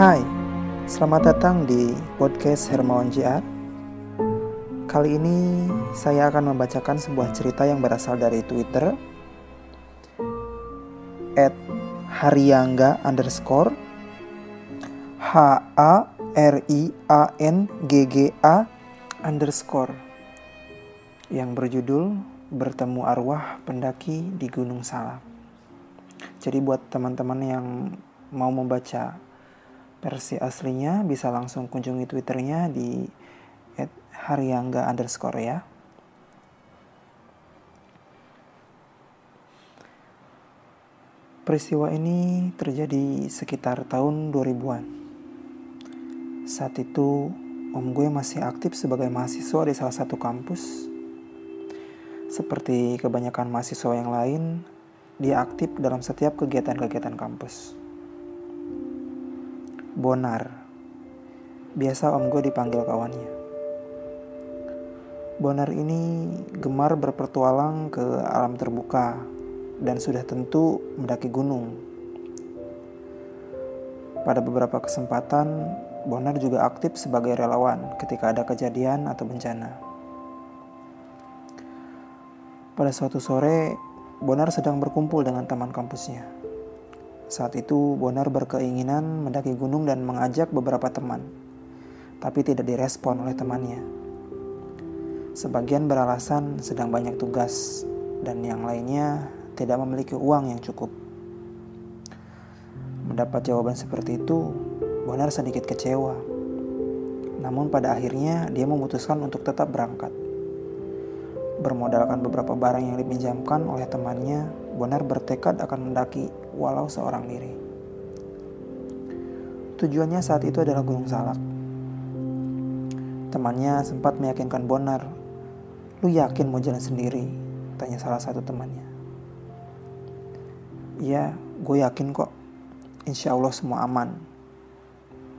Hai, selamat datang di podcast Hermawan JR. Kali ini saya akan membacakan sebuah cerita yang berasal dari Twitter at Haryangga underscore H A R I A N G G A underscore yang berjudul Bertemu Arwah Pendaki di Gunung Salak. Jadi buat teman-teman yang mau membaca versi aslinya bisa langsung kunjungi twitternya di @haryangga underscore ya. Peristiwa ini terjadi sekitar tahun 2000-an. Saat itu, om gue masih aktif sebagai mahasiswa di salah satu kampus. Seperti kebanyakan mahasiswa yang lain, dia aktif dalam setiap kegiatan-kegiatan kampus. Bonar. Biasa om gue dipanggil kawannya. Bonar ini gemar berpetualang ke alam terbuka dan sudah tentu mendaki gunung. Pada beberapa kesempatan, Bonar juga aktif sebagai relawan ketika ada kejadian atau bencana. Pada suatu sore, Bonar sedang berkumpul dengan teman kampusnya. Saat itu Bonar berkeinginan mendaki gunung dan mengajak beberapa teman, tapi tidak direspon oleh temannya. Sebagian beralasan sedang banyak tugas dan yang lainnya tidak memiliki uang yang cukup. Mendapat jawaban seperti itu, Bonar sedikit kecewa. Namun pada akhirnya dia memutuskan untuk tetap berangkat. Bermodalkan beberapa barang yang dipinjamkan oleh temannya, Bonar bertekad akan mendaki walau seorang diri. Tujuannya saat itu adalah Gunung Salak. Temannya sempat meyakinkan Bonar, "Lu yakin mau jalan sendiri?" tanya salah satu temannya. "Iya, gue yakin kok. Insya Allah semua aman."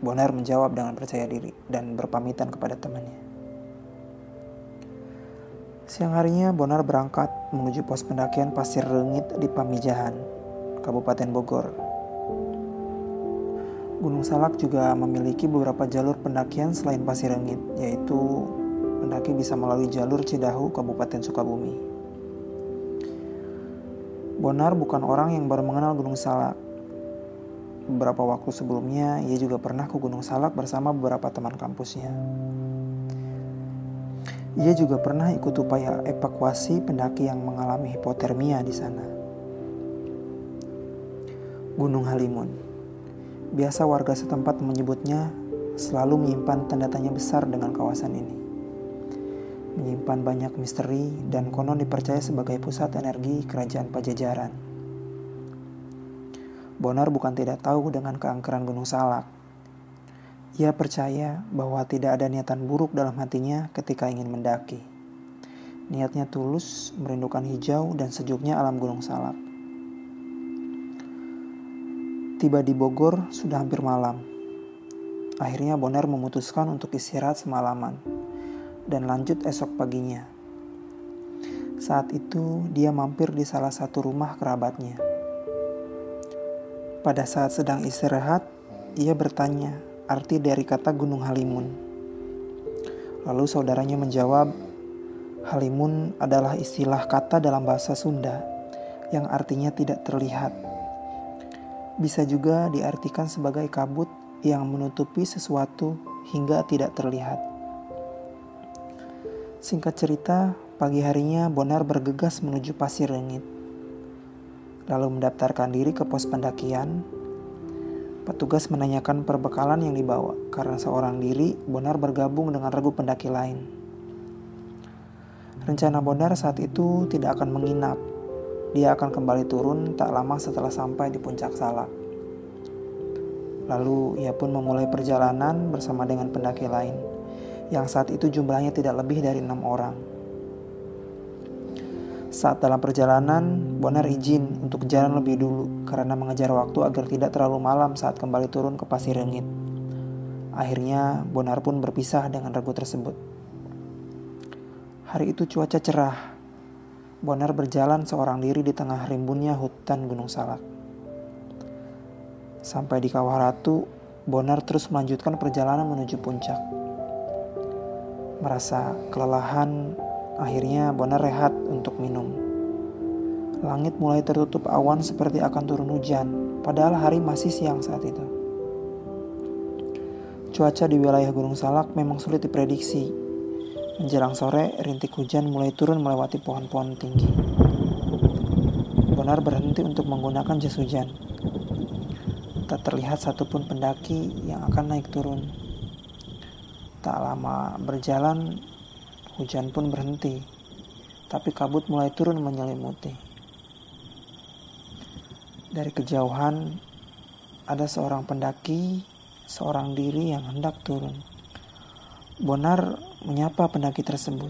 Bonar menjawab dengan percaya diri dan berpamitan kepada temannya. Siang harinya Bonar berangkat menuju pos pendakian Pasir Rengit di Pamijahan, Kabupaten Bogor. Gunung Salak juga memiliki beberapa jalur pendakian selain Pasir Rengit, yaitu pendaki bisa melalui jalur Cidahu, Kabupaten Sukabumi. Bonar bukan orang yang baru mengenal Gunung Salak. Beberapa waktu sebelumnya, ia juga pernah ke Gunung Salak bersama beberapa teman kampusnya. Ia juga pernah ikut upaya evakuasi pendaki yang mengalami hipotermia di sana. Gunung Halimun. Biasa warga setempat menyebutnya selalu menyimpan tanda tanya besar dengan kawasan ini. Menyimpan banyak misteri dan konon dipercaya sebagai pusat energi kerajaan Pajajaran. Bonar bukan tidak tahu dengan keangkeran Gunung Salak, ia percaya bahwa tidak ada niatan buruk dalam hatinya ketika ingin mendaki. Niatnya tulus, merindukan hijau dan sejuknya alam Gunung Salak. Tiba di Bogor sudah hampir malam. Akhirnya Bonar memutuskan untuk istirahat semalaman dan lanjut esok paginya. Saat itu dia mampir di salah satu rumah kerabatnya. Pada saat sedang istirahat, ia bertanya arti dari kata Gunung Halimun. Lalu saudaranya menjawab, Halimun adalah istilah kata dalam bahasa Sunda yang artinya tidak terlihat. Bisa juga diartikan sebagai kabut yang menutupi sesuatu hingga tidak terlihat. Singkat cerita, pagi harinya Bonar bergegas menuju Pasir Rengit. Lalu mendaftarkan diri ke pos pendakian Petugas menanyakan perbekalan yang dibawa karena seorang diri Bonar bergabung dengan regu pendaki lain. Rencana Bonar saat itu tidak akan menginap. Dia akan kembali turun tak lama setelah sampai di puncak Salak. Lalu ia pun memulai perjalanan bersama dengan pendaki lain, yang saat itu jumlahnya tidak lebih dari enam orang. Saat dalam perjalanan, Bonar izin untuk jalan lebih dulu karena mengejar waktu agar tidak terlalu malam saat kembali turun ke pasir rengit. Akhirnya, Bonar pun berpisah dengan regu tersebut. Hari itu cuaca cerah. Bonar berjalan seorang diri di tengah rimbunnya hutan Gunung Salak. Sampai di Kawah Ratu, Bonar terus melanjutkan perjalanan menuju puncak. Merasa kelelahan, akhirnya Bonar rehat untuk minum. Langit mulai tertutup awan seperti akan turun hujan, padahal hari masih siang saat itu. Cuaca di wilayah Gunung Salak memang sulit diprediksi. Menjelang sore, rintik hujan mulai turun melewati pohon-pohon tinggi. Bonar berhenti untuk menggunakan jas hujan. Tak terlihat satupun pendaki yang akan naik turun. Tak lama berjalan, hujan pun berhenti, tapi kabut mulai turun menyelimuti. Dari kejauhan, ada seorang pendaki, seorang diri yang hendak turun. Bonar menyapa pendaki tersebut.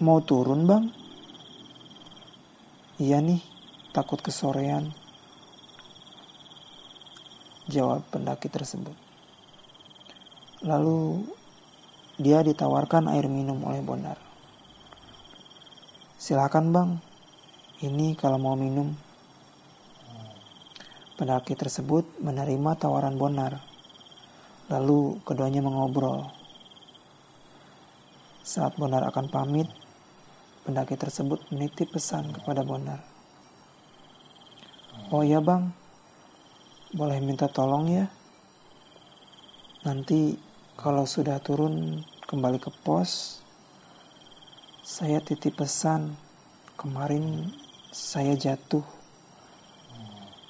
Mau turun bang? Iya nih, takut kesorean jawab pendaki tersebut. Lalu dia ditawarkan air minum oleh Bonar. Silakan bang, ini kalau mau minum. Pendaki tersebut menerima tawaran Bonar. Lalu keduanya mengobrol. Saat Bonar akan pamit, pendaki tersebut menitip pesan kepada Bonar. Oh iya bang, boleh minta tolong ya? Nanti kalau sudah turun kembali ke pos, saya titip pesan. Kemarin saya jatuh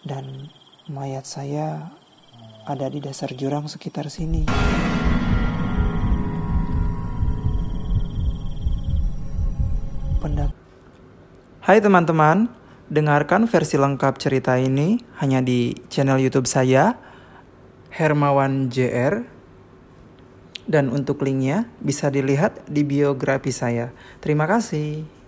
dan mayat saya ada di dasar jurang sekitar sini. Pendak. Hai teman-teman, Dengarkan versi lengkap cerita ini hanya di channel YouTube saya, Hermawan JR. Dan untuk linknya bisa dilihat di biografi saya. Terima kasih.